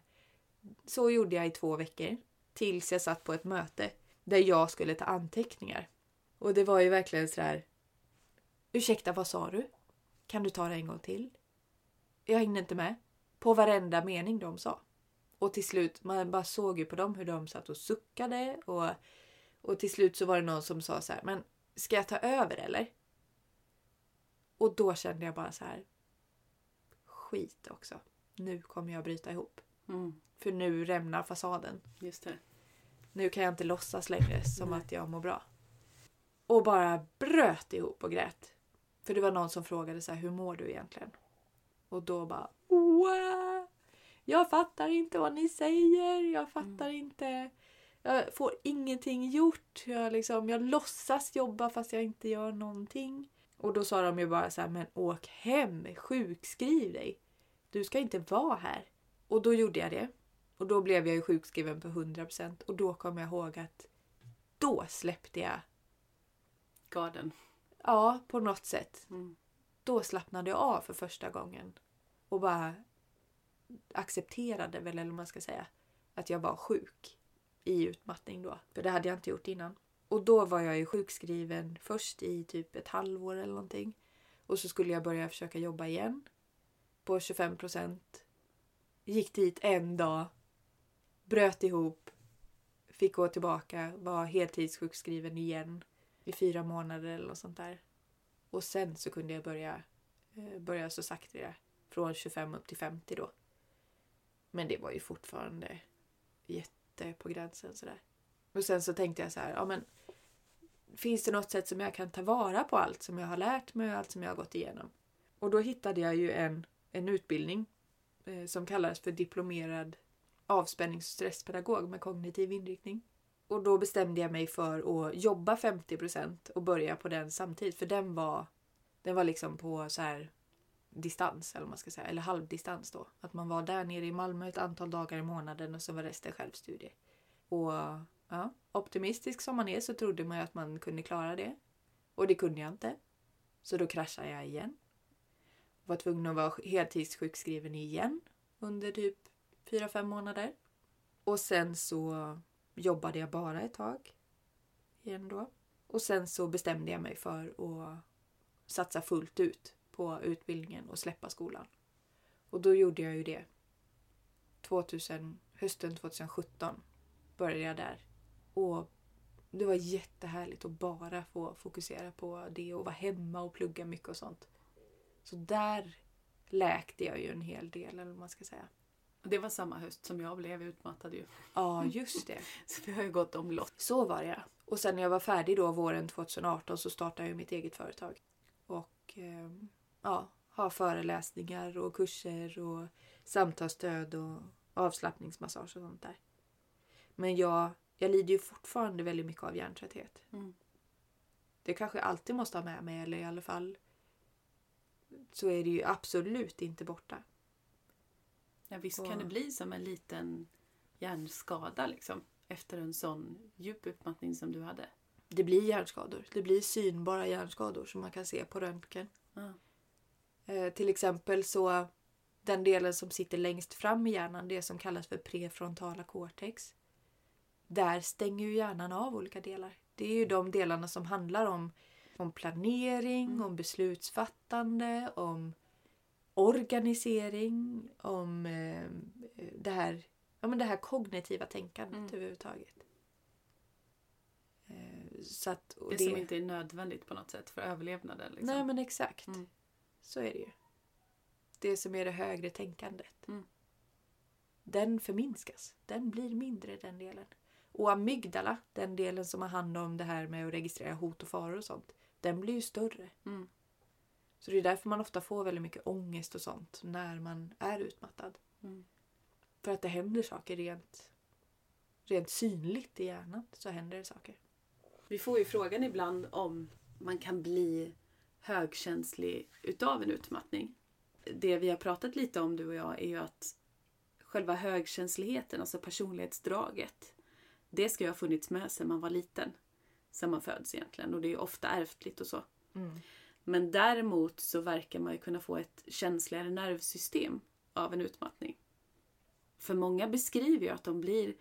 så gjorde jag i två veckor. Tills jag satt på ett möte där jag skulle ta anteckningar. Och det var ju verkligen sådär. Ursäkta, vad sa du? Kan du ta det en gång till? Jag hängde inte med. På varenda mening de sa. Och till slut, man bara såg ju på dem hur de satt och suckade. Och, och till slut så var det någon som sa så här, men ska jag ta över eller? Och då kände jag bara så här. Skit också. Nu kommer jag bryta ihop. Mm. För nu rämnar fasaden. Just det. Nu kan jag inte låtsas längre som Nej. att jag mår bra. Och bara bröt ihop och grät. För det var någon som frågade så här, hur mår du egentligen? Och då bara wow! Jag fattar inte vad ni säger. Jag fattar inte. Jag får ingenting gjort. Jag, liksom, jag låtsas jobba fast jag inte gör någonting. Och då sa de ju bara så här, men åk hem, sjukskriv dig. Du ska inte vara här. Och då gjorde jag det. Och då blev jag ju sjukskriven på 100% och då kom jag ihåg att då släppte jag, Garden. ja på något sätt. Mm. Då slappnade jag av för första gången. Och bara accepterade väl, eller man ska säga, att jag var sjuk i utmattning då. För det hade jag inte gjort innan. Och då var jag ju sjukskriven först i typ ett halvår eller någonting. Och så skulle jag börja försöka jobba igen. På 25 procent. Gick dit en dag. Bröt ihop. Fick gå tillbaka. Var heltidssjukskriven igen. I fyra månader eller något sånt där. Och sen så kunde jag börja, eh, börja så sakta. Från 25 upp till 50 då. Men det var ju fortfarande jätte på gränsen sådär. Och sen så tänkte jag så här, ja men finns det något sätt som jag kan ta vara på allt som jag har lärt mig och allt som jag har gått igenom? Och då hittade jag ju en, en utbildning eh, som kallades för diplomerad avspännings och stresspedagog med kognitiv inriktning. Och då bestämde jag mig för att jobba 50% och börja på den samtidigt. För den var, den var liksom på så här distans eller man ska säga. Eller halvdistans då. Att man var där nere i Malmö ett antal dagar i månaden och så var resten självstudie. Och ja, optimistisk som man är så trodde man ju att man kunde klara det. Och det kunde jag inte. Så då kraschade jag igen. Var tvungen att vara heltidssjukskriven igen under typ 4-5 månader. Och sen så jobbade jag bara ett tag. Igen då. Och sen så bestämde jag mig för att satsa fullt ut på utbildningen och släppa skolan. Och då gjorde jag ju det. 2000, hösten 2017 började jag där. Och det var jättehärligt att bara få fokusera på det och vara hemma och plugga mycket och sånt. Så där läkte jag ju en hel del, eller vad man ska säga. Det var samma höst som jag blev utmattad ju. Ja, just det. Så vi har ju gått omlott. Så var det. Och sen när jag var färdig då våren 2018 så startade jag mitt eget företag. Och eh, ja, har föreläsningar och kurser och samtalsstöd och avslappningsmassage och sånt där. Men jag, jag lider ju fortfarande väldigt mycket av hjärntrötthet. Mm. Det kanske jag alltid måste ha med mig eller i alla fall så är det ju absolut inte borta. Ja, visst kan det bli som en liten hjärnskada liksom. Efter en sån djup utmattning som du hade. Det blir hjärnskador. Det blir synbara hjärnskador som man kan se på röntgen. Ja. Eh, till exempel så den delen som sitter längst fram i hjärnan, det som kallas för prefrontala cortex. där stänger ju hjärnan av olika delar. Det är ju de delarna som handlar om, om planering, Mm. om beslutsfattande, om organisering, om eh, det, här, ja, men det här kognitiva tänkandet Mm. överhuvudtaget. Eh, så att, och Det, som inte är nödvändigt på något sätt för överlevnaden. Liksom. Nej men exakt. Mm. Så är det ju. Det som är det högre tänkandet. Mm. Den förminskas. Den blir mindre den delen. Och amygdala, den delen som har hand om det här med att registrera hot och faror och sånt. Den blir ju större. Mm. Så det är därför man ofta får väldigt mycket ångest och sånt när man är utmattad. Mm. För att det händer saker rent, rent synligt i hjärnan. Så händer det saker. Vi får ju frågan ibland om man kan bli högkänslig utav en utmattning. Det vi har pratat lite om du och jag är ju att själva högkänsligheten, alltså personlighetsdraget, det ska ju ha funnits med sedan man var liten. Sedan man föds egentligen och det är ju ofta ärftligt och så. Mm. Men däremot så verkar man ju kunna få ett känsligare nervsystem av en utmattning. För många beskriver ju att de blir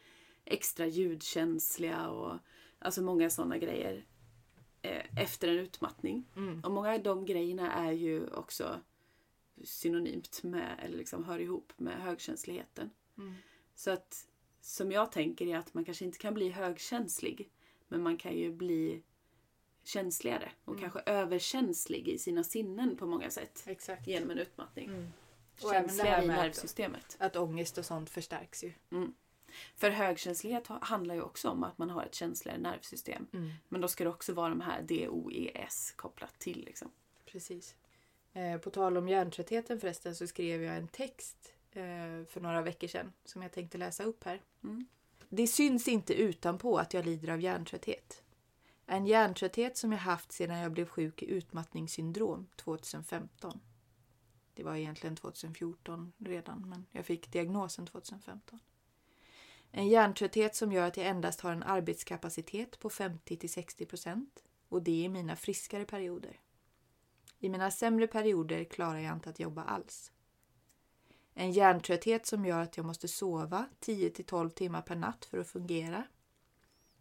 extra ljudkänsliga och alltså många sådana grejer eh, efter en utmattning. Mm. Och många av de grejerna är ju också synonymt med, eller liksom hör ihop med högkänsligheten. Mm. Så att som jag tänker är att man kanske inte kan bli högkänslig. Men man kan ju bli känsligare och Mm. kanske överkänslig i sina sinnen på många sätt. Exakt. Genom en utmattning. Mm. Och här i med att, nervsystemet. att ångest och sånt förstärks ju. För högkänslighet ha- handlar ju också om att man har ett känsligare nervsystem. Mm. Men då ska det också vara de här DOES kopplat till. Liksom. Precis. Eh, på tal om hjärntröttheten förresten så skrev jag en text eh, för några veckor sedan som jag tänkte läsa upp här. Mm. Det syns inte utanpå att jag lider av hjärntrötthet. En hjärntrötthet som jag haft sedan jag blev sjuk i utmattningssyndrom 2015. Det var egentligen 2014 redan, men jag fick diagnosen 2015. En hjärntrötthet som gör att jag endast har en arbetskapacitet på 50-60 procent och det i mina friskare perioder. I mina sämre perioder klarar jag inte att jobba alls. En hjärntrötthet som gör att jag måste sova 10-12 timmar per natt för att fungera.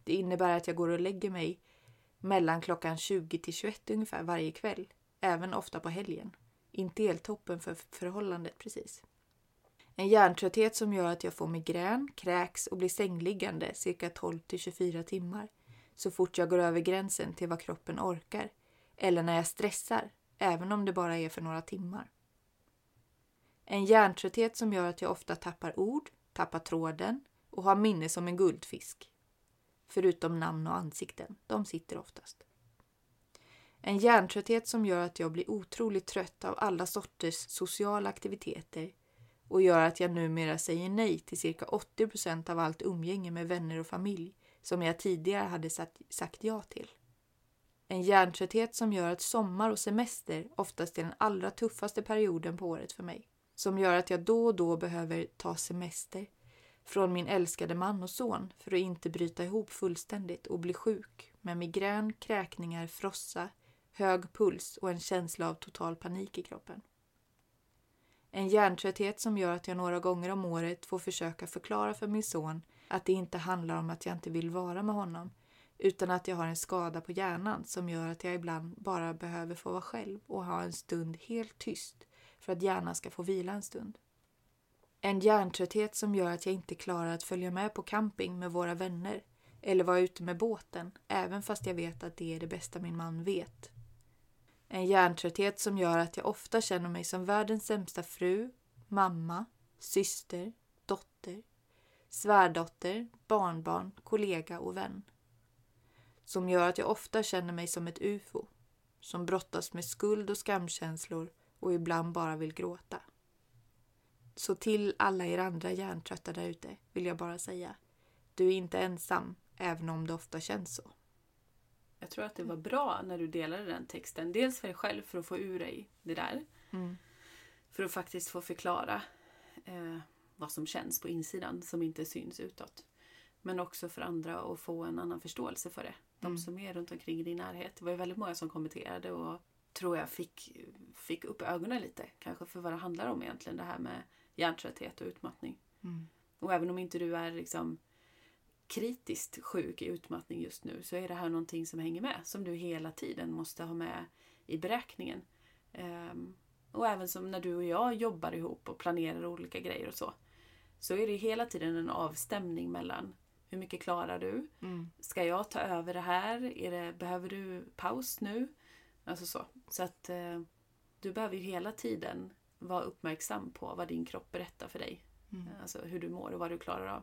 Det innebär att jag går och lägger mig mellan klockan 20 till 21 ungefär varje kväll, även ofta på helgen. Inte helt toppen för förhållandet precis. En hjärntrötthet som gör att jag får migrän, kräks och blir sängliggande cirka 12 till 24 timmar så fort jag går över gränsen till vad kroppen orkar eller när jag stressar, även om det bara är för några timmar. En hjärntrötthet som gör att jag ofta tappar ord, tappar tråden och har minne som en guldfisk. Förutom namn och ansikten, de sitter oftast. En hjärntrötthet som gör att jag blir otroligt trött av alla sorters sociala aktiviteter och gör att jag numera säger nej till cirka 80 procent av allt umgänge med vänner och familj som jag tidigare hade sagt, sagt ja till. En hjärntrötthet som gör att sommar och semester oftast är den allra tuffaste perioden på året för mig. Som gör att jag då och då behöver ta semester från min älskade man och son för att inte bryta ihop fullständigt och bli sjuk med migrän, kräkningar, frossa, hög puls och en känsla av total panik i kroppen. En hjärntrötthet som gör att jag några gånger om året får försöka förklara för min son att det inte handlar om att jag inte vill vara med honom utan att jag har en skada på hjärnan som gör att jag ibland bara behöver få vara själv och ha en stund helt tyst för att hjärnan ska få vila en stund. En hjärntrötthet som gör att jag inte klarar att följa med på camping med våra vänner eller vara ute med båten även fast jag vet att det är det bästa min man vet. En hjärntrötthet som gör att jag ofta känner mig som världens sämsta fru, mamma, syster, dotter, svärdotter, barnbarn, kollega och vän. Som gör att jag ofta känner mig som ett ufo, som brottas med skuld och skamkänslor och ibland bara vill gråta. Så till alla er andra hjärntrötta där ute vill jag bara säga, du är inte ensam, även om det ofta känns så. Jag tror att det var bra när du delade den texten. Dels för dig själv för att få ur dig det där. Mm. För att faktiskt få förklara eh, vad som känns på insidan som inte syns utåt. Men också för andra att få en annan förståelse för det. De Mm. som är runt omkring i din närhet. Det var ju väldigt många som kommenterade och tror jag fick, fick upp ögonen lite. Kanske för vad det handlar om egentligen. Det här med hjärntrötthet och utmattning. Mm. Och även om inte du är liksom kritiskt sjuk i utmattning just nu så är det här någonting som hänger med. Som du hela tiden måste ha med i beräkningen. Ehm, och även som när du och jag jobbar ihop och planerar olika grejer och så. Så är det hela tiden en avstämning mellan hur mycket klarar du? Mm. Ska jag ta över det här? Är det, behöver du paus nu? Alltså så. Så att eh, du behöver ju hela tiden vara uppmärksam på vad din kropp berättar för dig. Mm. Alltså hur du mår och vad du klarar av.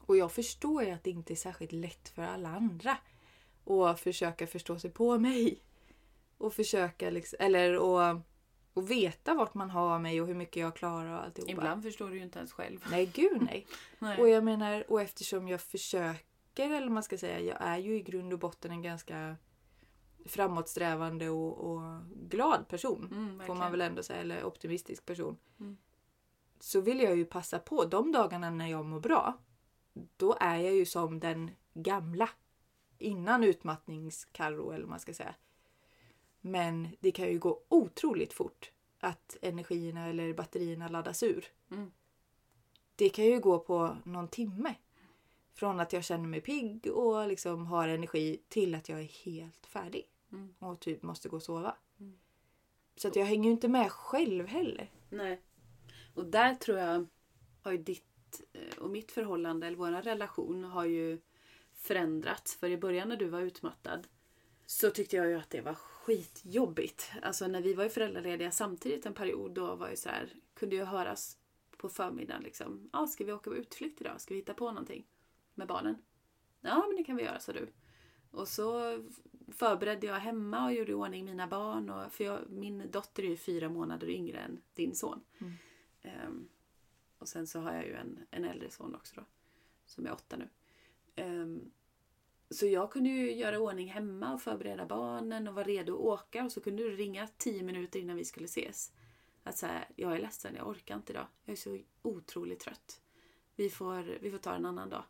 Och jag förstår ju att det inte är särskilt lätt för alla andra att försöka förstå sig på mig. Och försöka liksom, eller och, och veta vart man har mig och hur mycket jag klarar och alltihopa. Ibland förstår du ju inte ens själv. Nej, gud nej. Nej. Och jag menar, och eftersom jag försöker, eller man ska säga, jag är ju i grund och botten en ganska framåtsträvande och, och glad person. Mm, får man väl ändå säga, eller optimistisk person. Mm. Så vill jag ju passa på de dagarna när jag mår bra. Då är jag ju som den gamla. Innan utmattningskarro eller vad man ska säga. Men det kan ju gå otroligt fort att energierna eller batterierna laddas ur. Mm. Det kan ju gå på någon timme. Från att jag känner mig pigg och liksom har energi till att jag är helt färdig. Mm. Och typ måste gå och sova. Mm. Så att jag hänger ju inte med själv heller. Nej. Och där tror jag har ju ditt eh, och mitt förhållande, eller vår relation, har ju förändrats. För i början när du var utmattad så tyckte jag ju att det var skitjobbigt. Alltså när vi var ju föräldralediga samtidigt en period då var ju så här, kunde ju höras på förmiddagen liksom. Ja, ah, ska vi åka på utflykt idag? Ska vi hitta på någonting med barnen? Ja, men det kan vi göra, sa du. Och så förberedde jag hemma och gjorde i ordning mina barn. Och, för jag, min dotter är ju fyra månader yngre än din son. Mm. Ehm, och sen så har jag ju en, en äldre son också då. Som är åtta nu. Ehm, så jag kunde ju göra ordning hemma och förbereda barnen och vara redo att åka. Och så kunde du ringa tio minuter innan vi skulle ses. Att säga, jag är ledsen, jag orkar inte idag. Jag är så otroligt trött. Vi får, vi får ta en annan dag.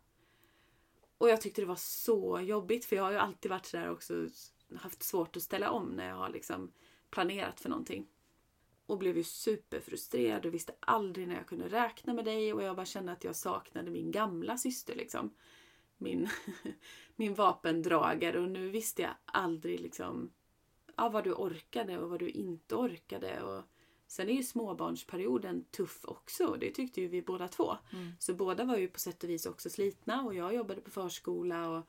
Och jag tyckte det var så jobbigt för jag har ju alltid varit sådär också haft svårt att ställa om när jag har liksom planerat för någonting. Och blev ju superfrustrerad och visste aldrig när jag kunde räkna med dig och jag bara kände att jag saknade min gamla syster liksom. Min, min vapendragare och nu visste jag aldrig liksom ja, vad du orkade och vad du inte orkade. Och sen är ju småbarnsperioden tuff också. Det tyckte ju vi båda två. Mm. Så båda var ju på sätt och vis också slitna och jag jobbade på förskola och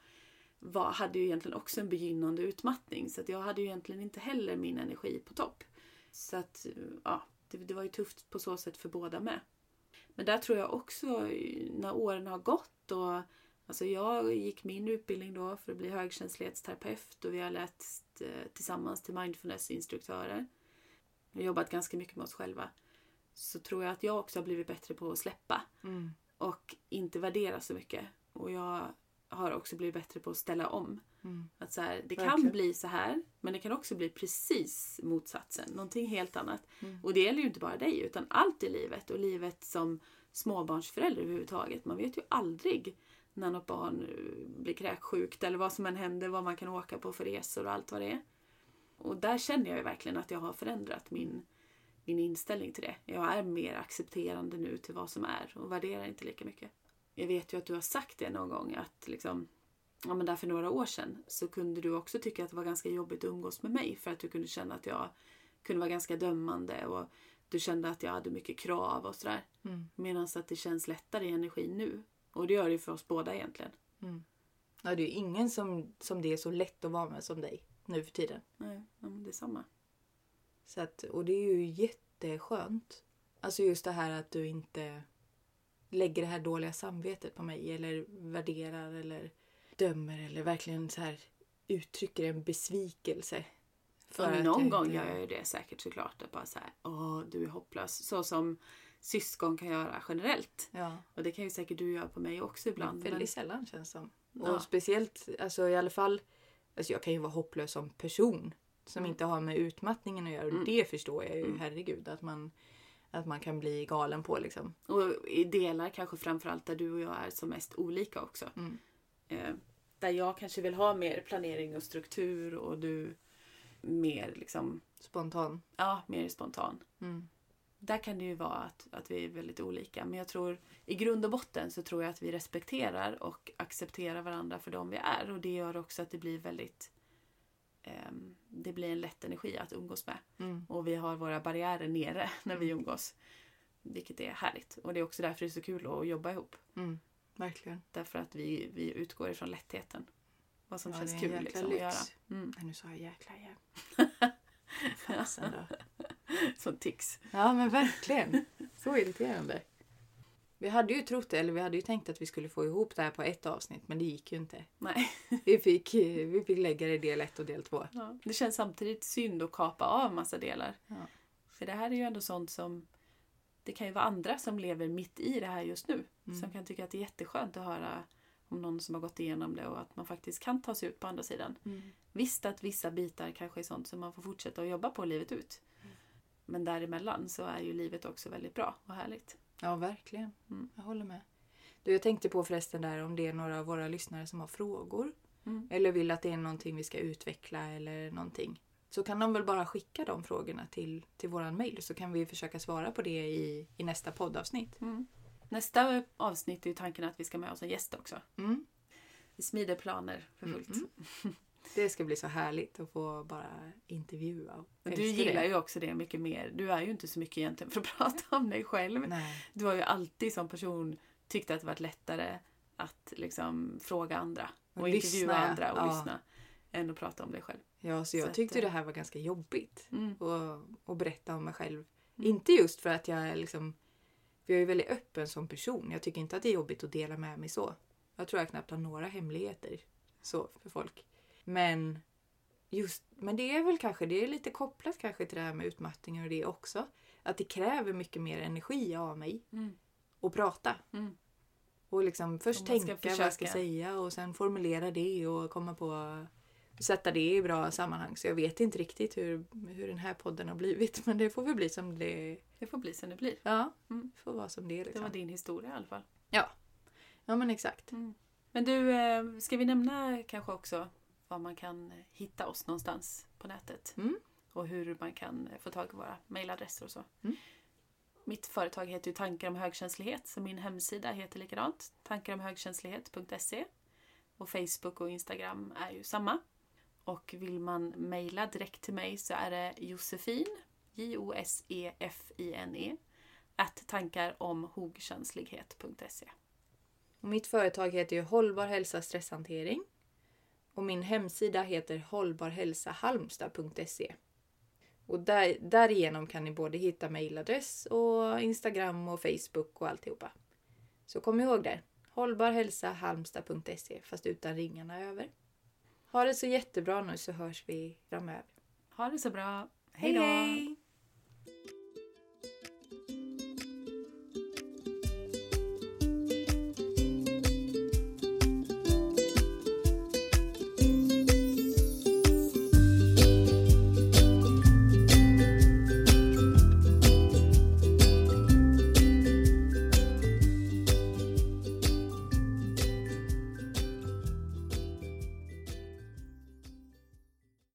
var, hade ju egentligen också en begynnande utmattning. Så att jag hade ju egentligen inte heller min energi på topp. Så att ja, det, det var ju tufft på så sätt för båda med. Men där tror jag också när åren har gått och Alltså jag gick min utbildning då för att bli högkänslighetsterapeut och vi har läst eh, tillsammans till mindfulnessinstruktörer. Har jobbat ganska mycket med oss själva. Så tror jag att jag också har blivit bättre på att släppa Mm. och inte värdera så mycket. Och jag har också blivit bättre på att ställa om. Mm. Att så här, det kan Verkligen. bli så här, men det kan också bli precis motsatsen. Någonting helt annat. Mm. Och det gäller ju inte bara dig, utan allt i livet. Och livet som småbarnsförälder överhuvudtaget. Man vet ju aldrig när något barn blir kräksjukt eller vad som än händer, vad man kan åka på för resor och allt vad det är. Och där känner jag ju verkligen att jag har förändrat min, min inställning till det. Jag är mer accepterande nu till vad som är och värderar inte lika mycket. Jag vet ju att du har sagt det någon gång att liksom, ja men där för några år sedan så kunde du också tycka att det var ganska jobbigt att umgås med mig för att du kunde känna att jag kunde vara ganska dömande och du kände att jag hade mycket krav och sådär. Mm. Medan att det känns lättare i energin nu. Och det gör det ju för oss båda egentligen. Mm. Ja, det är ju ingen som, som det är så lätt att vara med som dig nu för tiden. Nej, ja, men det är samma. Så att, och det är ju jätteskönt. Alltså just det här att du inte lägger det här dåliga samvetet på mig eller värderar eller dömer eller verkligen så här uttrycker en besvikelse. För någon gång inte- gör jag ju det säkert såklart. Att bara så här, åh du är hopplös. Så som syskon kan göra generellt. Ja, Och det kan ju säkert du göra på mig också ibland. väldigt Men, sällan känns det som. Ja. Och speciellt, alltså i alla fall, alltså jag kan ju vara hopplös som person som Mm. inte har med utmattningen att göra. Och Mm. det förstår jag ju, Mm. herregud, att man, att man kan bli galen på liksom. och i delar kanske framförallt där du och jag är som mest olika också. Mm. Eh, där jag kanske vill ha mer planering och struktur och du mer liksom, Spontan. ja, mer spontan. Mm. Där kan det ju vara att, att vi är väldigt olika. Men jag tror i grund och botten så tror jag att vi respekterar och accepterar varandra för de vi är. Och det gör också att det blir väldigt ehm, det blir en lätt energi att umgås med. Mm. Och vi har våra barriärer nere när vi umgås. Vilket är härligt. Och det är också därför det är så kul att jobba ihop. Mm. Verkligen. Därför att vi, vi utgår ifrån lättheten. Vad som Ja, känns kul liksom, att lyx. göra. Mm. Nej, nu sa jag jäkla igen. Fasen då. Som tics. Ja men verkligen. Så irriterande. Vi hade ju trott, eller vi hade ju tänkt att vi skulle få ihop det här på ett avsnitt men det gick ju inte. Nej. Vi fick, vi fick lägga det i del ett och del två. Ja. Det känns samtidigt synd att kapa av massa delar. Ja. För det här är ju ändå sånt som... Det kan ju vara andra som lever mitt i det här just nu. Mm. Som kan tycka att det är jätteskönt att höra om någon som har gått igenom det och att man faktiskt kan ta sig ut på andra sidan. Mm. Visst att vissa bitar kanske är sånt som man får fortsätta att jobba på livet ut. Men däremellan så är ju livet också väldigt bra och härligt. Ja verkligen. Mm. Jag håller med. Du, jag tänkte på förresten där om det är några av våra lyssnare som har frågor. Mm. Eller vill att det är någonting vi ska utveckla eller någonting. Så kan de väl bara skicka de frågorna till, till våran mail så kan vi försöka svara på det i, i nästa poddavsnitt. Mm. Nästa avsnitt är ju tanken att vi ska med oss en gäst också. Mm. Vi smider planer för fullt. Det ska bli så härligt att få bara intervjua. Du gillar det. ju också det mycket mer. Du är ju inte så mycket egentligen för att prata om dig själv. Nej. Du har ju alltid som person tyckt att det varit lättare att liksom fråga andra och, Och intervjua lyssna, andra och Ja. lyssna än att prata om dig själv. Ja, så jag Så att, tyckte eh, det här var ganska jobbigt. Mm. att, att berätta om mig själv. Mm. Inte just för att jag är liksom... För jag är väldigt öppen som person. Jag tycker inte att det är jobbigt att dela med mig så. Jag tror jag knappt har några hemligheter så för folk. Men just, men det är väl kanske, det är lite kopplat kanske till det här med utmattning och det också. Att det kräver mycket mer energi av mig Mm. att prata. Mm. Och liksom först tänka vad jag ska försöka. säga och sen formulera det och komma på sätta det i bra sammanhang. Så jag vet inte riktigt hur, hur den här podden har blivit. Men det får väl bli som det Det får bli som det blir. Ja, Mm. får vara som det är. Det Liksom. var din historia i alla fall. Ja men exakt. Men du, eh, ska vi nämna kanske också var man kan hitta oss någonstans på nätet? Mm. Och hur man kan eh, få tag i våra mejladresser och så. Mm. Mitt företag heter ju Tankar om högkänslighet så min hemsida heter likadant. Tankaromhögkänslighet.se Och Facebook och Instagram är ju samma. Och vill man mejla direkt till mig så är det Josefin, J-O-S-E-F-I-N-E, att tankaromhogkänslighet.se. Mitt företag heter ju Hållbar hälsa stresshantering. Och min hemsida heter hållbarhälsahalmstad.se. Och där, därigenom kan ni både hitta mejladress och Instagram och Facebook och alltihopa. Så kom ihåg det. Hållbarhälsahalmstad.se fast utan ringarna över. Ha det så jättebra nu så hörs vi framöver. Ha det så bra. Hej då! hej!